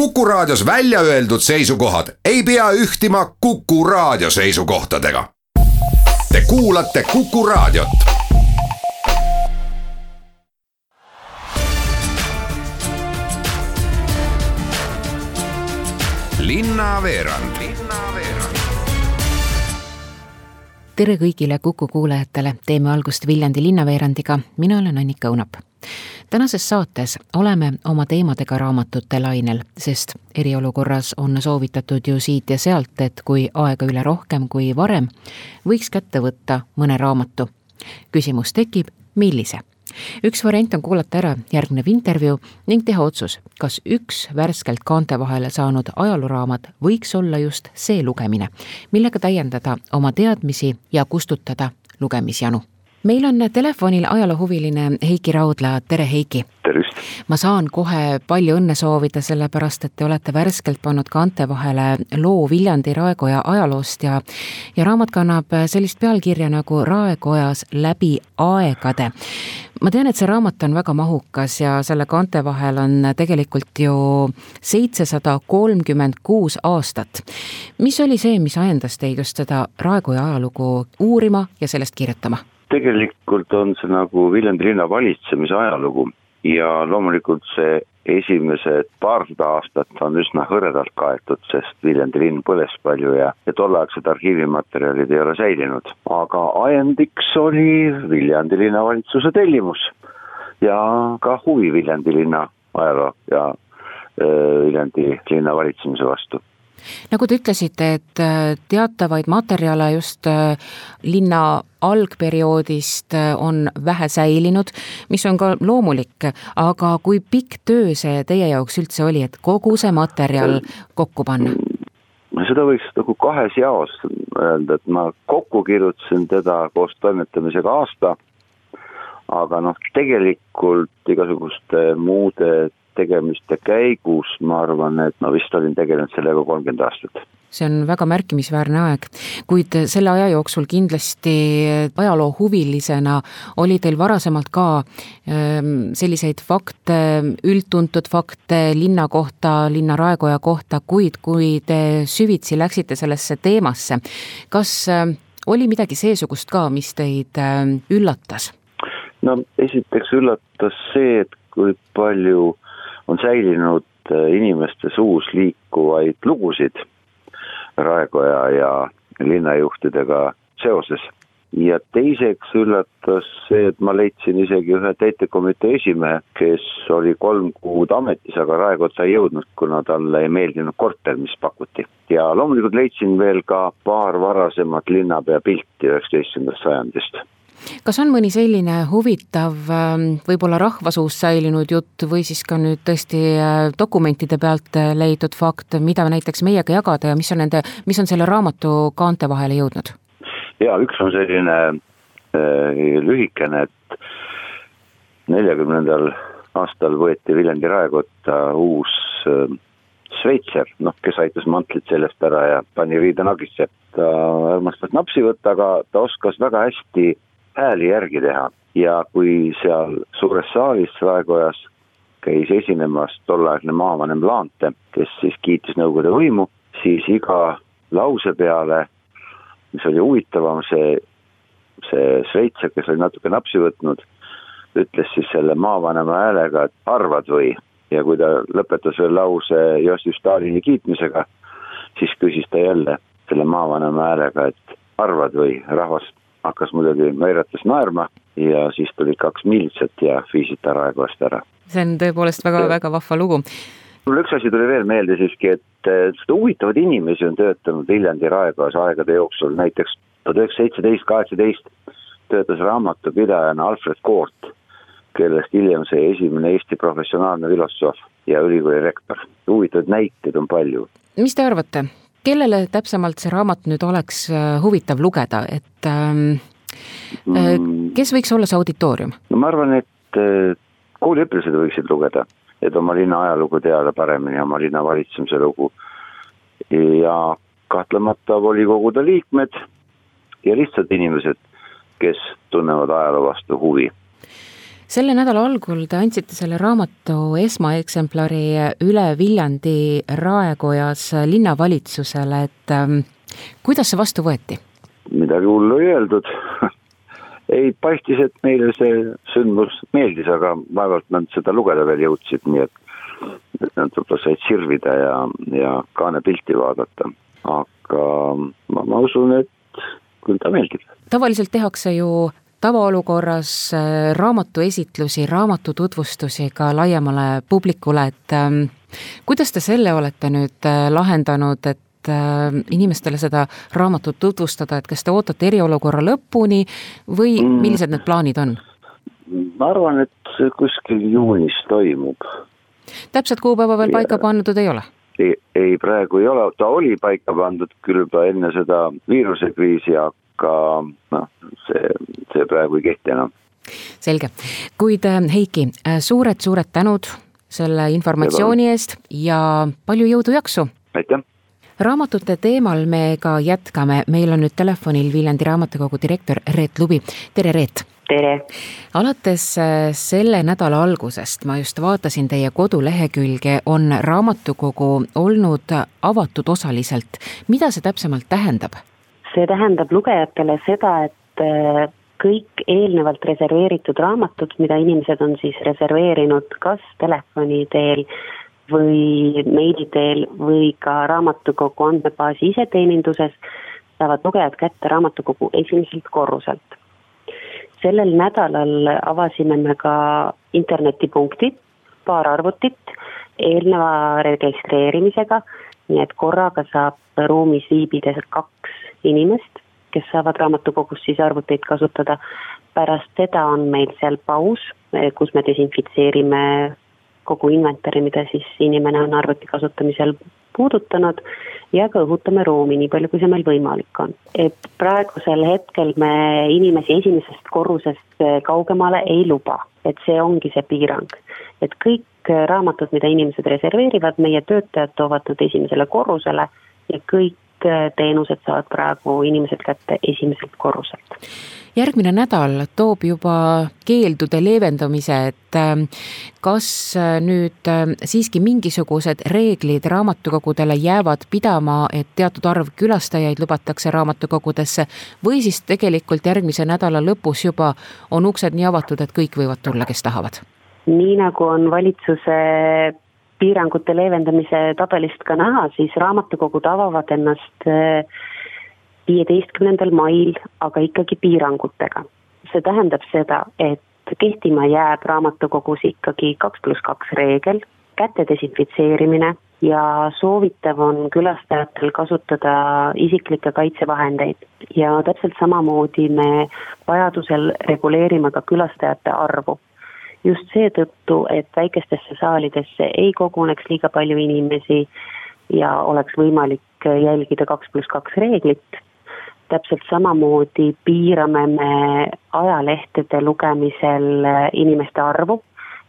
Kuku Raadios välja öeldud seisukohad ei pea ühtima Kuku Raadio seisukohtadega. Te kuulate Kuku Raadiot. linnaveerand tere kõigile Kuku kuulajatele, teeme algust Viljandi linnaveerandiga, mina olen Annika Õunap tänases saates oleme oma teemadega raamatute lainel, sest eriolukorras on soovitatud ju siit ja sealt, et kui aega üle rohkem kui varem, võiks kätte võtta mõne raamatu. küsimus tekib, millise? üks variant on kuulata ära järgnev intervjuu ning teha otsus, kas üks värskelt kaante vahele saanud ajalooraamat võiks olla just see lugemine, millega täiendada oma teadmisi ja kustutada lugemisjanu meil on telefonil ajaloohuviline Heiki Raudla, tere Heiki! tervist! ma saan kohe palju õnne soovida, sellepärast et te olete värskelt pannud kaante vahele loo Viljandi raekoja ajaloost ja ja raamat kannab sellist pealkirja nagu Raekojas läbi aegade. ma tean, et see raamat on väga mahukas ja selle kaante vahel on tegelikult ju seitsesada kolmkümmend kuus aastat. mis oli see, mis ajendas teid just seda raekoja ajalugu uurima ja sellest kirjutama? Tegelikult on see nagu Viljandi linna valitsemise ajalugu ja loomulikult see esimesed paarsada aastat on üsna hõredalt kaetud, sest Viljandi linn põles palju ja, ja tolleaegsed arhiivimaterjalid ei ole säilinud. aga ajendiks oli Viljandi linnavalitsuse tellimus ja ka huvi Viljandi linna ajaloo ja äh, Viljandi linna valitsemise vastu nagu te ütlesite, et äh, teatavaid materjale just äh, linna algperioodist äh, on vähe säilinud, mis on ka loomulik, aga kui pikk töö see teie jaoks üldse oli, et kogu see materjal kokku panna? seda võiks nagu kahes jaos öelda, et ma kokku kirjutasin teda koos toimetamisega aasta, aga noh, tegelikult igasuguste muude tegemiste käigus ma arvan, et ma vist olin tegelenud sellega kolmkümmend aastat see on väga märkimisväärne aeg, kuid selle aja jooksul kindlasti ajaloohuvilisena oli teil varasemalt ka ähm, selliseid fakte, üldtuntud fakte linna kohta, linna raekoja kohta, kuid kui te süvitsi läksite sellesse teemasse, kas ähm, oli midagi seesugust ka, mis teid ähm, üllatas? no esiteks üllatas see, et kui palju on säilinud äh, inimeste suus liikuvaid lugusid Raekoja ja linnajuhtidega seoses. ja teiseks üllatas see, et ma leidsin isegi ühe täitekomitee esimehe, kes oli kolm kuud ametis, aga Raekotta ei jõudnud, kuna talle ei meeldinud korter, mis pakuti. ja loomulikult leidsin veel ka paar varasemat linnapea pilti üheksateistkümnendast sajandist kas on mõni selline huvitav, ähm, võib-olla rahvasuust säilinud jutt või siis ka nüüd tõesti äh, dokumentide pealt äh, leitud fakt, mida näiteks meiega jagada ja mis on nende, mis on selle raamatu kaante vahele jõudnud? ja üks on selline äh, lühikene, et neljakümnendal aastal võeti Viljandi raekotta uus äh, sveitser, noh, kes aitas mantlit seljast ära ja pani riidenagisse. ta armastas napsi võtta, aga ta oskas väga hästi hääli järgi teha. Ja kui seal suures saalis Raekojas käis esinemas tolleaegne maavanem Laante, kes siis kiitis Nõukogude võimu, siis iga lause peale, mis oli huvitavam, see, see šveitser, kes oli natuke napsi võtnud, ütles siis selle maavanema häälega, et arvad või, ja kui ta lõpetas veel lause Jossif Stalini kiitmisega, siis küsis ta jälle selle maavanema häälega, et arvad või, rahvas hakkas muidugi naerates naerma ja siis tulid kaks miilitsat ja viisid ta raekoast ära. see on tõepoolest väga-väga vahva lugu. mul üks asi tuli veel meelde siiski, et seda huvitavaid inimesi on töötanud Viljandi raekojas aegade jooksul, näiteks tuhat üheksasada seitseteist, kaheksateist töötas raamatupidajana Alfred Koort, kellest hiljem sai esimene Eesti professionaalne filosoof ja ülikooli rektor. huvitavaid näiteid on palju. mis te arvate, kellele täpsemalt see raamat nüüd oleks äh, huvitav lugeda, et ähm, äh, mm. kes võiks olla see auditoorium? no ma arvan, et äh, kooliõpilased võiksid lugeda, et oma linna ajalugu teada paremini, oma linna valitsemise lugu. ja kahtlemata volikogude liikmed ja lihtsalt inimesed, kes tunnevad ajaloo vastu huvi selle nädala algul te andsite selle raamatu esmaeksemplari üle Viljandi Raekojas linnavalitsusele, et ähm, kuidas see vastu võeti? midagi hullu ei öeldud ei, paistis, et meile see sündmus meeldis, aga vaevalt nad seda lugeda veel jõudsid, nii et, nad võib-olla said sirvida ja, ja kaanepilti vaadata. aga ma, ma usun, et küll ta meeldib. tavaliselt tehakse ju tavaolukorras äh, raamatuesitlusi, raamatu tutvustusi ka laiemale publikule, et ähm, kuidas te selle olete nüüd äh, lahendanud, et äh, inimestele seda raamatut tutvustada, et kas te ootate eriolukorra lõpuni või mm. millised need plaanid on? ma arvan, et kuskil juunis toimub. täpset kuupäeva veel paika pandud ei ole? ei, ei praegu ei ole, ta oli paika pandud küll juba enne seda viirusekriisi, aga noh, see, see praegu ei kehti enam. selge, kuid äh, Heiki, suured-suured tänud selle informatsiooni eest ja palju jõudu-jaksu! aitäh! raamatute teemal me ka jätkame, meil on nüüd telefonil Viljandi Raamatukogu direktor Reet Lubi, tere Reet! tere! alates äh, selle nädala algusest ma just vaatasin teie kodulehekülge, on raamatukogu olnud avatud osaliselt. mida see täpsemalt tähendab? See tähendab lugejatele seda, et äh, kõik eelnevalt reserveeritud raamatud, mida inimesed on siis reserveerinud kas telefoni teel või meili teel või ka raamatukogu andmebaasi iseteeninduses, saavad lugejad kätte raamatukogu esimeselt korruselt. sellel nädalal avasime me ka internetipunktid, paar arvutit eelneva registreerimisega, nii et korraga saab ruumis viibides kaks inimest, kes saavad raamatukogus siis arvuteid kasutada. pärast seda on meil seal paus, kus me desinfitseerime kogu inventari, mida siis inimene on arvuti kasutamisel puudutanud ja ka õhutame ruumi nii palju, kui see meil võimalik on. et praegusel hetkel me inimesi esimesest korrusest kaugemale ei luba, et see ongi see piirang. et kõik raamatud, mida inimesed reserveerivad, meie töötajad toovad nad esimesele korrusele ja kõik teenused saavad praegu inimesed kätte esimeselt korruselt järgmine nädal toob juba keeldude leevendamise, et ähm, kas äh, nüüd ähm, siiski mingisugused reeglid raamatukogudele jäävad pidama, et teatud arv külastajaid lubatakse raamatukogudesse või siis tegelikult järgmise nädala lõpus juba on uksed nii avatud, et kõik võivad tulla, kes tahavad? nii nagu on valitsuse piirangute leevendamise tabelist ka näha, siis raamatukogud avavad ennast äh, viieteistkümnendal mail, aga ikkagi piirangutega. see tähendab seda, et kehtima jääb raamatukogus ikkagi kaks pluss kaks reegel, käte desinfitseerimine ja soovitav on külastajatel kasutada isiklikke kaitsevahendeid. ja täpselt samamoodi me vajadusel reguleerime ka külastajate arvu just seetõttu, et väikestesse saalidesse ei koguneks liiga palju inimesi ja oleks võimalik jälgida kaks pluss kaks reeglit. Täpselt samamoodi piirame me ajalehtede lugemisel inimeste arvu,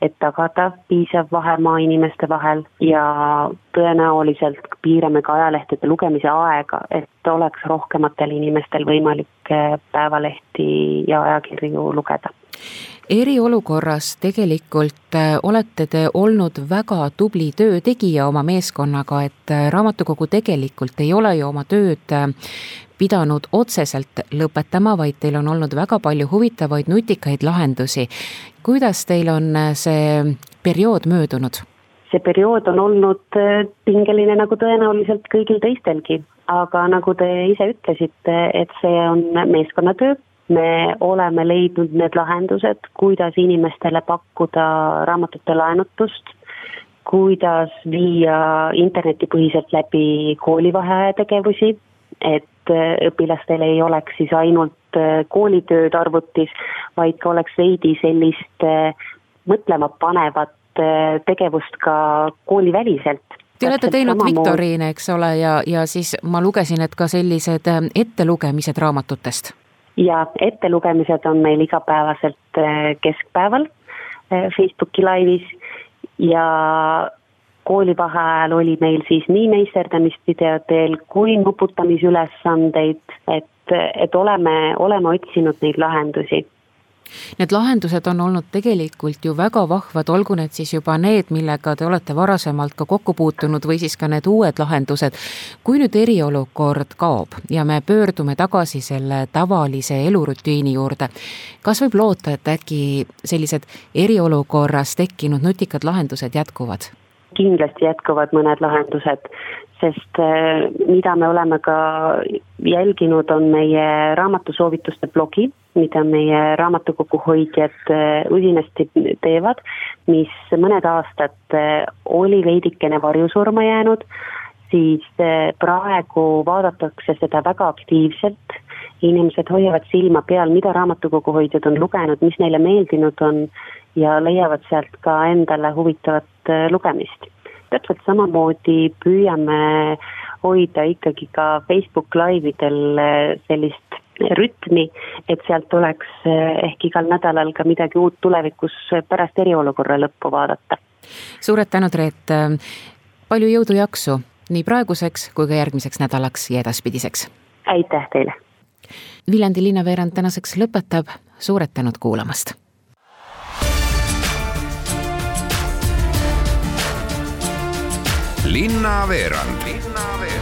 et tagada piisav vahemaa inimeste vahel ja tõenäoliselt piirame ka ajalehtede lugemise aega, et oleks rohkematel inimestel võimalik päevalehti ja ajakirju lugeda eriolukorras tegelikult äh, olete te olnud väga tubli töötegija oma meeskonnaga, et äh, raamatukogu tegelikult ei ole ju oma tööd äh, pidanud otseselt lõpetama, vaid teil on olnud väga palju huvitavaid nutikaid lahendusi. kuidas teil on see periood möödunud? see periood on olnud pingeline nagu tõenäoliselt kõigil teistelgi, aga nagu te ise ütlesite, et see on meeskonnatöö me oleme leidnud need lahendused, kuidas inimestele pakkuda raamatute laenutust, kuidas viia internetipõhiselt läbi koolivaheaja tegevusi, et õpilastel ei oleks siis ainult koolitööd arvutis, vaid ka oleks veidi sellist mõtlema panevat tegevust ka kooliväliselt. Te olete teinud viktoriine, eks ole, ja, ja siis ma lugesin, et ka sellised ettelugemised raamatutest ja ettelugemised on meil igapäevaselt äh, keskpäeval äh, Facebooki laivis ja koolivaheajal oli meil siis nii meisterdamisvideodel kui nuputamisülesandeid, et, et oleme, oleme otsinud neid lahendusi. Need lahendused on olnud tegelikult ju väga vahvad, olgu need siis juba need, millega te olete varasemalt ka kokku puutunud või siis ka need uued lahendused. kui nüüd eriolukord kaob ja me pöördume tagasi selle tavalise elurutiini juurde, kas võib loota, et äkki sellised eriolukorras tekkinud nutikad lahendused jätkuvad? kindlasti jätkuvad mõned lahendused, sest äh, mida me oleme ka jälginud, on meie raamatusoovituste blogi, mida meie raamatukogu hoidjad äh, usinasti teevad, mis mõned aastad äh, oli veidikene varjusurma jäänud, siis praegu vaadatakse seda väga aktiivselt, inimesed hoiavad silma peal, mida raamatukogu hoidjad on lugenud, mis neile meeldinud on ja leiavad sealt ka endale huvitavat lugemist. Täpselt samamoodi püüame hoida ikkagi ka Facebook laividel eh, sellist rütmi, et sealt tuleks eh, ehk igal nädalal ka midagi uut tulevikus pärast eriolukorra lõppu vaadata. suured tänud, Reet, palju jõudu, jaksu nii praeguseks kui ka järgmiseks nädalaks ja edaspidiseks! aitäh teile! Viljandi linnaveerand tänaseks lõpetab, suured tänud kuulamast! linnaveerand. linnaveerand